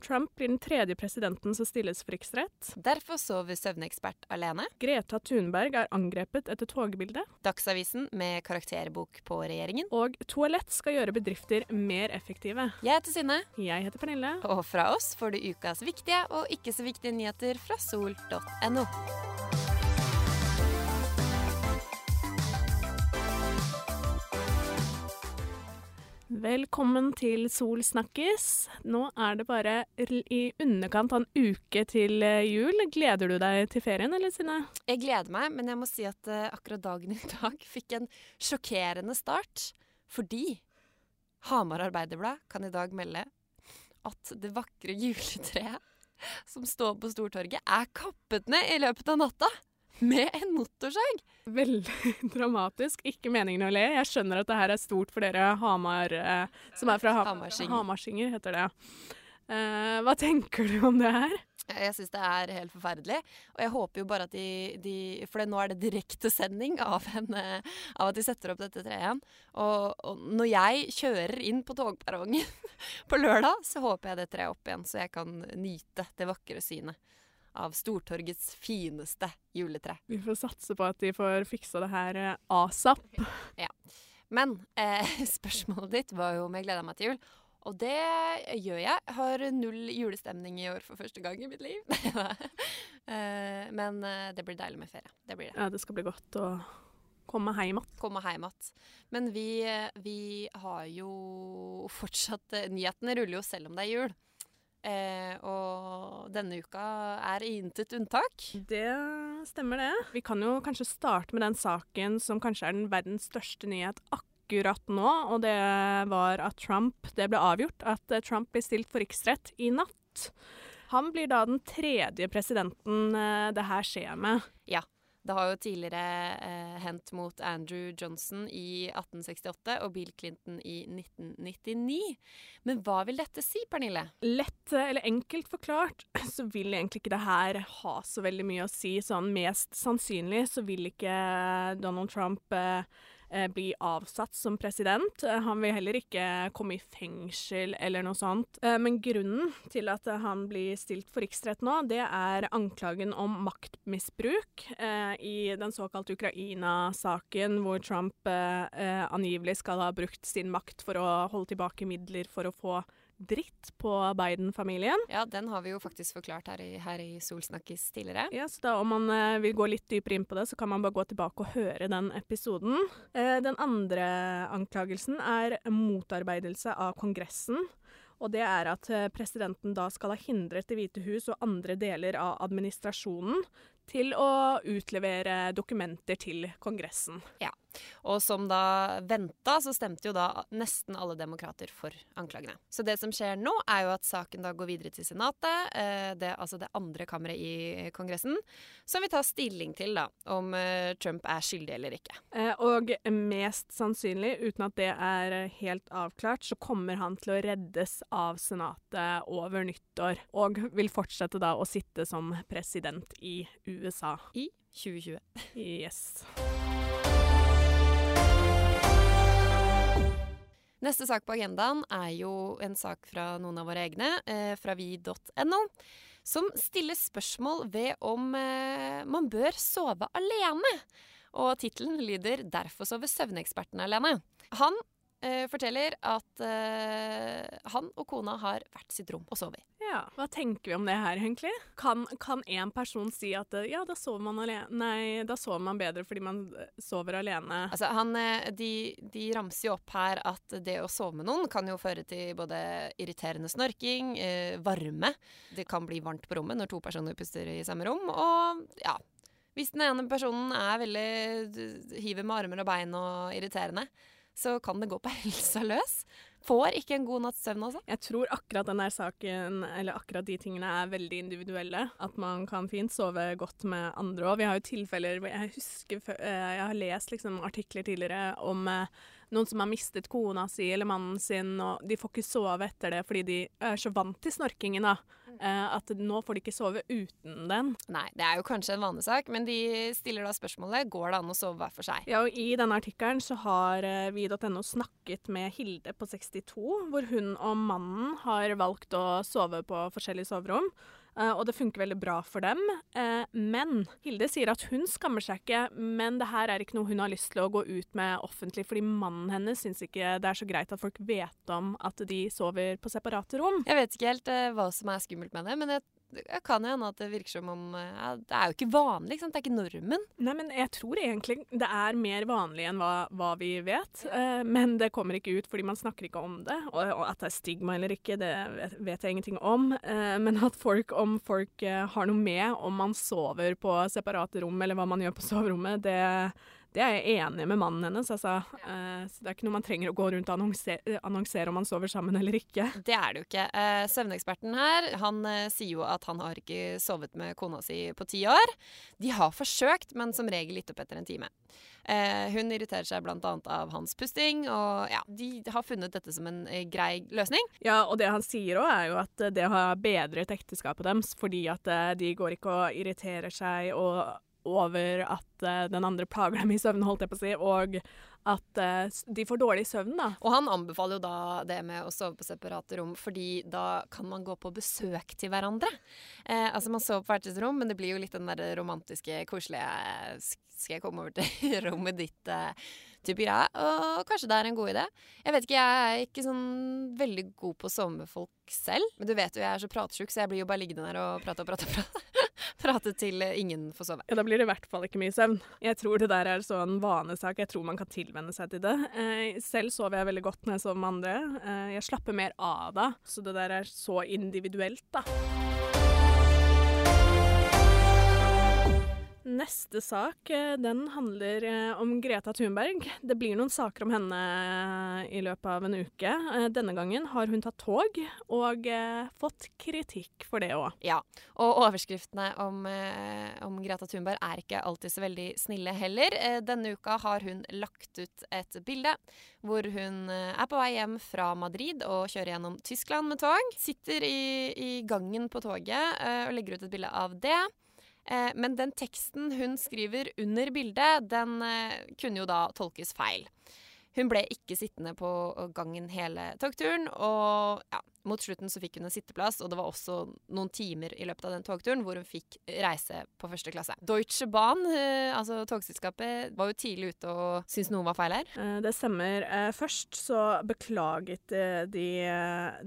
Trump blir den tredje presidenten som stilles for riksrett. Derfor sover søvnekspert alene. Greta Thunberg er angrepet etter togbildet. Dagsavisen med karakterbok på regjeringen. Og toalett skal gjøre bedrifter mer effektive. Jeg heter Synne. Jeg heter Pernille. Og fra oss får du ukas viktige og ikke så viktige nyheter fra sol.no. Velkommen til Sol snakkes. Nå er det bare i underkant av en uke til eh, jul. Gleder du deg til ferien, eller Sine? Jeg gleder meg, men jeg må si at uh, akkurat dagen i dag fikk en sjokkerende start. Fordi Hamar Arbeiderblad kan i dag melde at det vakre juletreet som står på Stortorget, er kappet ned i løpet av natta med en motorsag. Veldig dramatisk. Ikke meningen å le. Jeg skjønner at det her er stort for dere Hamar, eh, som er fra ha Hamarsinger. Hamarsinger, heter det. Eh, hva tenker du om det her? Jeg syns det er helt forferdelig. Og jeg håper jo bare at de, de For nå er det direktesending av, en, av at de setter opp dette treet igjen. Og, og, når jeg kjører inn på togperrongen på lørdag, så håper jeg det treet opp igjen, så jeg kan nyte det vakre synet av Stortorgets fineste juletre. Vi får satse på at de får fiksa det her eh, asap. Ja. Men eh, spørsmålet ditt var jo om jeg gleder meg til jul. Og det gjør jeg. Jeg har null julestemning i år for første gang i mitt liv. eh, men eh, det blir deilig med ferie. Det blir det. Ja, det skal bli godt å komme hjem igjen. Komme hjem igjen. Men vi, vi, har jo fortsatt Nyhetene ruller jo selv om det er jul. Eh, og denne uka er intet unntak. Det stemmer, det. Vi kan jo kanskje starte med den saken som kanskje er den verdens største nyhet akkurat nå. Og det var at Trump Det ble avgjort at Trump blir stilt for riksrett i natt. Han blir da den tredje presidenten eh, det her skjer med. Ja. Det har jo tidligere eh, hendt mot Andrew Johnson i 1868 og Bill Clinton i 1999. Men hva vil dette si, Pernille? Lett eller enkelt forklart så vil egentlig ikke det her ha så veldig mye å si. Sånn mest sannsynlig så vil ikke Donald Trump eh, Eh, bli avsatt som president. Eh, han vil heller ikke komme i fengsel eller noe sånt. Eh, men grunnen til at han blir stilt for riksrett nå, det er anklagen om maktmisbruk i den såkalte Ukraina-saken, hvor Trump angivelig skal ha brukt sin makt for å holde tilbake midler for å få dritt på Biden-familien. Ja, den har vi jo faktisk forklart her i, her i Solsnakkis tidligere. Ja, så da Om man eh, vil gå litt dypere inn på det, så kan man bare gå tilbake og høre den episoden. Eh, den andre anklagelsen er motarbeidelse av Kongressen. Og det er at eh, presidenten da skal ha hindret Det hvite hus og andre deler av administrasjonen til å utlevere dokumenter til Kongressen. Ja, og som da venta, så stemte jo da nesten alle demokrater for anklagene. Så det som skjer nå, er jo at saken da går videre til Senatet, eh, det, altså det andre kammeret i Kongressen, som vil ta stilling til da om eh, Trump er skyldig eller ikke. Eh, og mest sannsynlig, uten at det er helt avklart, så kommer han til å reddes av Senatet over nyttår, og vil fortsette da å sitte som president i USA. USA. I 2020. Yes. Neste sak på agendaen er jo en sak fra noen av våre egne, eh, fra vi.no, som stiller spørsmål ved om eh, man bør sove alene. Og tittelen lyder 'Derfor sover søvneksperten alene'. Han eh, forteller at eh, han og kona har hvert sitt rom å sove i. Ja, Hva tenker vi om det her, egentlig? Kan, kan en person si at eh, ja, da sover man alene Nei, da sover man bedre fordi man eh, sover alene. Altså, han, eh, de, de ramser jo opp her at det å sove med noen kan jo føre til både irriterende snorking, eh, varme Det kan bli varmt på rommet når to personer puster i samme rom, og ja Hvis den ene personen er veldig hiver med armer og bein og irriterende, så kan det gå på helsa løs. Får ikke en god natts søvn, altså. Jeg tror akkurat denne saken, eller akkurat de tingene, er veldig individuelle. At man kan fint sove godt med andre òg. Vi har jo tilfeller Jeg husker eh, jeg har lest liksom artikler tidligere om eh, noen som har mistet kona si eller mannen sin, og de får ikke sove etter det fordi de er så vant til snorkingen, da. Eh, at nå får de ikke sove uten den. Nei, det er jo kanskje en vanesak, men de stiller da spørsmålet går det an å sove hver for seg. Ja, og I denne artikkelen så har eh, vi.no snakket med Hilde på 62, hvor hun og mannen har valgt å sove på forskjellige soverom. Uh, og det funker veldig bra for dem. Uh, men Hilde sier at hun skammer seg ikke, men det her er ikke noe hun har lyst til å gå ut med offentlig, fordi mannen hennes syns ikke det er så greit at folk vet om at de sover på separate rom. Jeg vet ikke helt uh, hva som er skummelt med det, men jeg det kan jo hende at det virker som om ja, Det er jo ikke vanlig, ikke sant? det er ikke normen. Nei, men jeg tror egentlig det er mer vanlig enn hva, hva vi vet. Uh, men det kommer ikke ut fordi man snakker ikke om det. Og, og at det er stigma eller ikke, det vet, jeg ingenting om. Uh, men at folk, om folk uh, har noe med om man sover på separate rom eller hva man gjør på soverommet, det det er jeg enig med mannen hennes, altså. Uh, så det er ikke noe man trenger å gå rundt og annonsere, annonsere om man sover sammen eller ikke. Det er det jo ikke. Uh, søvneksperten her, han uh, sier jo at han har ikke sovet med kona si på ti år. De har forsøkt, men som regel gitt opp etter en time. hun irriterer seg bl.a. av hans pusting, og ja, de har funnet dette som en grei løsning. Ja, og det han sier òg, er jo at det har bedret ekteskapet deres, fordi at de går ikke og irriterer seg og over at uh, den andre plager dem i søvn, holdt jeg på å si, og at uh, de får dårlig søvn. da. Og han anbefaler jo da det med å sove på separate rom, fordi da kan man gå på besøk til hverandre. Eh, altså Man sover på hvert sitt rom, men det blir jo litt den der romantiske, koselige Skal jeg komme over til rommet ditt? Uh, type greie. Og kanskje det er en god idé. Jeg vet ikke, jeg er ikke sånn veldig god på å sove med folk selv. Men du vet jo jeg er så pratesjuk, så jeg blir jo bare liggende der og prate og prate og prate. prate til ingen får sove. Ja, Da blir det i hvert fall ikke mye søvn. Jeg tror det der er sånn vanesak. Jeg tror man kan tilvenne seg til det. Eh, selv sover jeg veldig godt når jeg sover med andre. Eh, jeg slapper mer av da, så det der er så individuelt, da. Neste sak eh, den handler eh, om Greta Thunberg. Det blir noen saker om henne eh, i løpet av en uke. Denne gangen har hun tatt tog, og fått kritikk for det òg. Ja, og overskriftene om, om, Greta Thunberg er ikke alltid så veldig snille heller. Denne uka har hun lagt ut et bilde hvor hun er på vei hjem fra Madrid og kjører gjennom Tyskland med tog. Sitter i, i gangen på toget og legger ut et bilde av det. Eh, men den teksten hun skriver under bildet, den eh, kunne jo da tolkes feil. Hun ble ikke sittende på gangen hele togturen, og ja, mot slutten så fikk hun en sitteplass, og det var også noen timer i løpet av den togturen hvor hun fikk reise på første klasse. Deutsche Bahn, eh, altså togselskapet, var jo tidlig ute og syntes noe var feil her. Det stemmer. Først så beklaget de,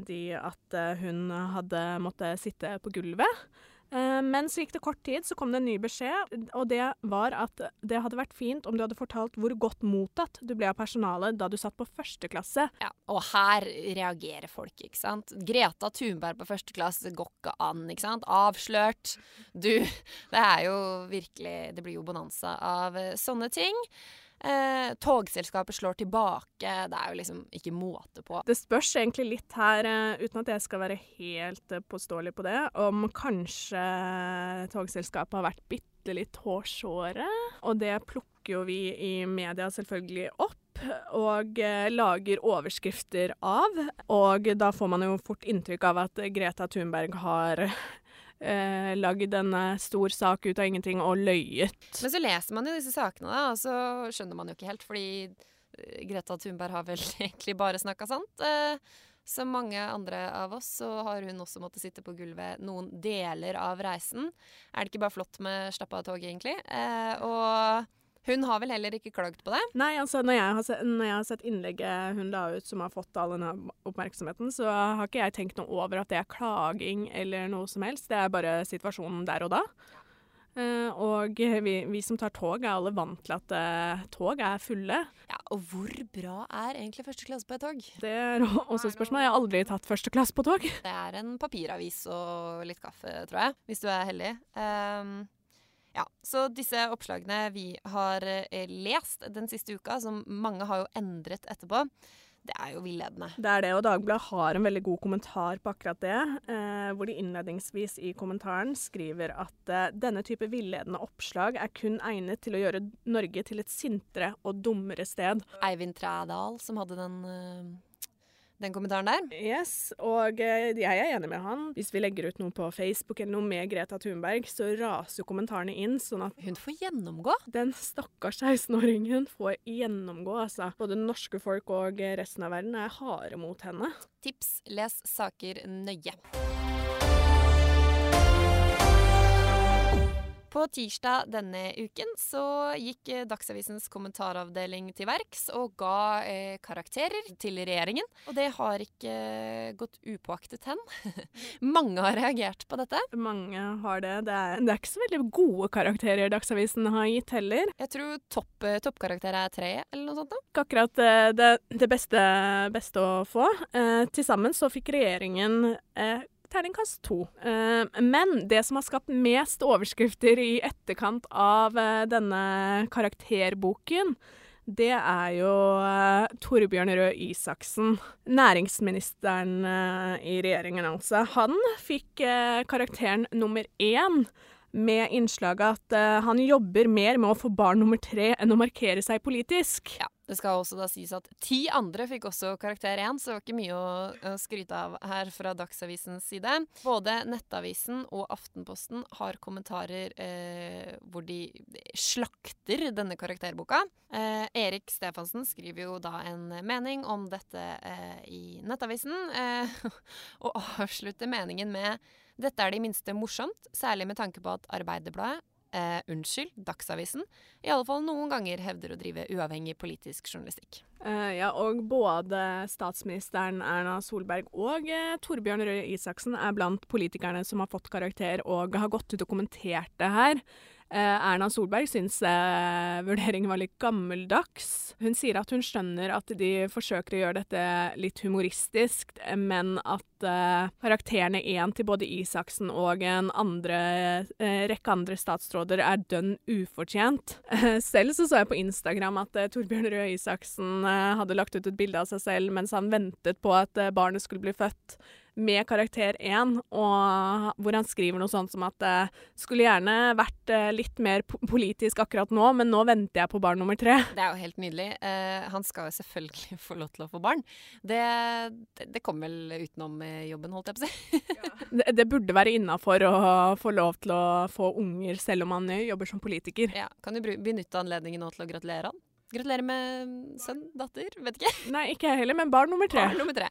de at hun hadde måttet sitte på gulvet. Eh, men så gikk det kort tid, så kom det en ny beskjed, og det var at det hadde vært fint om du hadde fortalt hvor godt mottatt du ble av personalet da du satt på første klasse. Ja, og her reagerer folk, ikke sant. Greta Thunberg på første klasse går ikke an, ikke sant. Avslørt. Du Det er jo virkelig Det blir jo bonanza av eh, sånne ting. Eh, togselskapet slår tilbake. Det er jo liksom ikke måte på. Det spørs egentlig litt her, uh, uten at jeg skal være helt uh, påståelig på det, om kanskje togselskapet har vært bitte litt hårsåre. Og det plukker jo vi i media selvfølgelig opp. Og eh, lager overskrifter av. Og da får man jo fort inntrykk av at Greta Thunberg har eh, lagd en stor sak ut av ingenting og løyet. Men så leser man jo disse sakene, da, og så skjønner man jo ikke helt, fordi eh, Greta Thunberg har vel egentlig bare snakka sant. Eh, som mange andre av oss, så har hun også måttet sitte på gulvet noen deler av reisen. Er det ikke bare flott med slappa av tog, egentlig? Eh, og hun har vel heller ikke klagd på det? Nei, altså når jeg, har sett, når jeg har sett innlegget hun la ut som har fått all denne oppmerksomheten, så har ikke jeg tenkt noe over at det er klaging eller noe som helst. Det er bare situasjonen der og da. Uh, og vi, vi, som tar tog, er alle vant til at uh, tog er fulle. Ja, Og hvor bra er egentlig første klasse på et tog? Det er også et spørsmål. Jeg har aldri tatt første klasse på tog. Det er en papiravis og litt kaffe, tror jeg, hvis du er heldig. Um, ja, Så disse oppslagene vi har eh, lest den siste uka, som mange har jo endret etterpå, Det er jo villedende. Det er det, og Dagbladet har en veldig god kommentar på akkurat det. Eh, hvor de innledningsvis i kommentaren skriver at eh, denne type villedende oppslag er kun egnet til å gjøre Norge til et sintere og dummere sted. Eivind Trædal som hadde den, den kommentaren der. Yes, og eh, jeg er enig med han. Hvis vi legger ut noe på Facebook eller noe med Greta Thunberg, så raser jo kommentarene inn, sånn at Hun får gjennomgå. den stakkars 16-åringen får gjennomgå, altså. Både norske folk og resten av verden er harde mot henne. Tips les saker nøye. På tirsdag denne uken så gikk eh, Dagsavisens kommentaravdeling til verks og ga eh, karakterer til regjeringen. Og det har ikke eh, gått upåaktet hen. Mange har reagert på dette. Mange har det. Det er, det er ikke så veldig gode karakterer Dagsavisen har gitt heller. Jeg tror topp, eh, toppkarakter er tre, eller noe sånt. da. Ikke akkurat det, det beste, beste å få. Eh, Til sammen så fikk regjeringen eh, terningkast to. Eh, men det som har skapt mest overskrifter i etterkant av eh, denne karakterboken, det er jo eh, Torbjørn Røe Isaksen, næringsministeren i regjeringen altså. Han fikk karakteren nummer én med innslaget at uh, han jobber mer med å få barn nummer tre enn å markere seg politisk. Ja, Det skal også da sies at ti andre fikk også karakter én, så det var ikke mye å skryte av her fra Dagsavisens side. Både Nettavisen og Aftenposten har kommentarer eh, hvor de slakter denne karakterboka. Eh, Erik Stefansen skriver jo da en mening om dette eh, i Nettavisen, eh, og avslutter meningen med dette er det i minste morsomt, særlig med tanke på at Arbeiderbladet eh, unnskyld, Dagsavisen, i alle fall noen ganger hevder å drive uavhengig politisk journalistikk. Eh, ja, og både statsministeren Erna Solberg og eh, Torbjørn Røe Isaksen er blant politikerne som har fått karakter og har gått ut og kommentert det her. Eh, Erna Solberg syns eh, vurderingen var litt gammeldags. Hun sier at hun skjønner at de forsøker å gjøre dette litt humoristisk, men at eh, karakterene én til både Isaksen og en andre, rekke andre statsråder er dønn ufortjent. Selv så så jeg på Instagram at Torbjørn Røe Isaksen hadde lagt ut et bilde av seg selv mens han ventet på at barnet skulle bli født med karakter 1, og hvor han skriver noe sånt som at det skulle gjerne vært eh, litt mer politisk akkurat nå, men nå venter jeg på barn nummer tre. Det er jo helt nydelig. Eh, han skal jo selvfølgelig få lov til å få barn. Det, det, det kom vel utenom eh, jobben, holdt jeg på å si. Det, det burde være innafor å få lov til å få unger selv om han eh, jobber som politiker. Ja, kan du benytte anledningen nå til å gratulere han? Gratulere med sønn, datter, vet ikke. Nei, ikke jeg heller, men barn nummer tre. Barn nummer tre.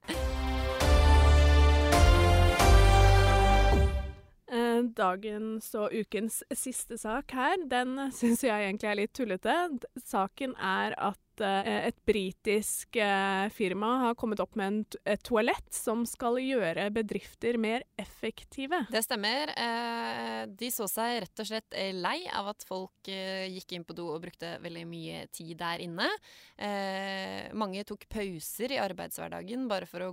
Dagens og ukens siste sak her, den syns jeg egentlig er litt tullete. Saken er at eh, et britisk eh, firma har kommet opp med et toalett som skal gjøre bedrifter mer effektive. Det stemmer. Eh, de så seg rett og slett lei av at folk gikk inn på do og brukte veldig mye tid der inne. Mange tok pauser i arbeidshverdagen bare for å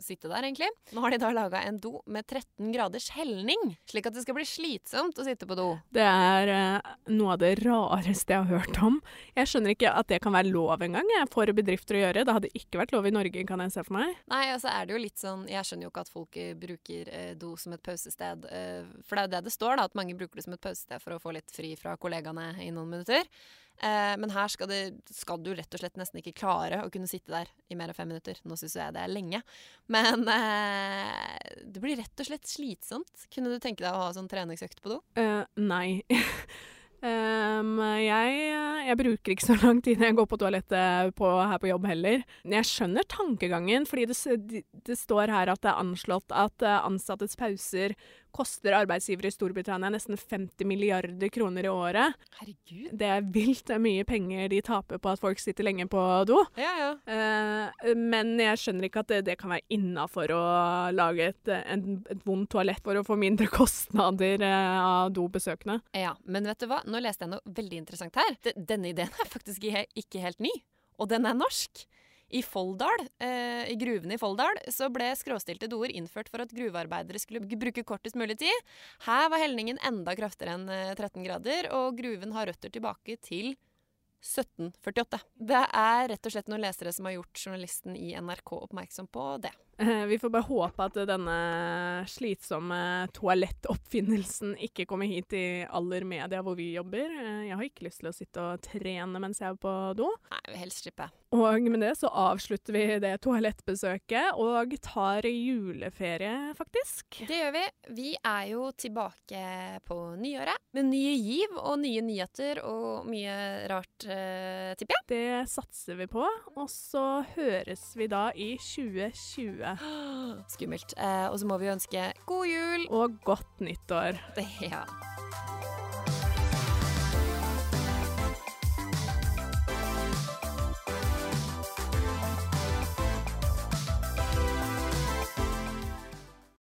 sitte der, egentlig. Nå har de da laga en do med 13 graders helning, slik at det skal bli slitsomt å sitte på do. Det er eh, noe av det rareste jeg har hørt om. Jeg skjønner ikke at det kan være lov engang for bedrifter å gjøre. Det hadde ikke vært lov i Norge, kan jeg se for meg. Nei, og så er det jo litt sånn Jeg skjønner jo ikke at folk eh, bruker eh, do som et pausested. Eh, for det er jo det det står, da, at mange bruker det som et pausested for å få litt fri fra kollegaene i noen minutter. Eh, men her skal, det, skal du rett og slett nesten ikke klare å kunne sitte der i mer enn fem minutter. Nå syns jeg det er lenge. Men eh, det blir rett og slett slitsomt. Kunne du tenke deg å ha sånn treningsøkt på do? Uh, nei. um, jeg, jeg bruker ikke så lang tid når jeg går på toalettet på, her på jobb heller. Jeg skjønner tankegangen, fordi det, det står her at det er anslått at eh, ansattes pauser koster arbeidsgivere i Storbritannia nesten 50 milliarder kroner i året. Herregud. Det er vilt mye penger de taper på at folk sitter lenge på do. Ja, ja. Eh, men jeg skjønner ikke at det, det kan være innafor å lage et, en, et vondt toalett for å få mindre kostnader eh, av dobesøkende. Ja, men vet du hva? Nå leste jeg noe veldig interessant her. Denne ideen er faktisk ikke helt ny, og den er norsk. I Folldal, eh, i gruvene i Folldal, så ble skråstilte doer innført for at gruvearbeidere skulle bruke kortest mulig tid. Her var helningen enda kraftigere enn eh, 13 grader, og gruven har røtter tilbake til 1748. Det er rett og slett noen lesere som har gjort journalisten i NRK oppmerksom på det. Eh, Vi får bare håpe at denne slitsomme toalettoppfinnelsen ikke kommer hit i aller media hvor vi jobber. Eh, Jeg har ikke lyst til å sitte og trene mens jeg er på do. Nei, jeg vil helst slippe. Og med det så avslutter vi det toalettbesøket og tar juleferie, faktisk. Det gjør vi. Vi er jo tilbake på nyåret med nye giv og nye nyheter og mye rart, eh, tipper jeg. Det satser vi på. Og så høres vi da i 2020. 2020. Skummelt. Eh, og så må vi ønske god jul. Og godt nyttår. Ja.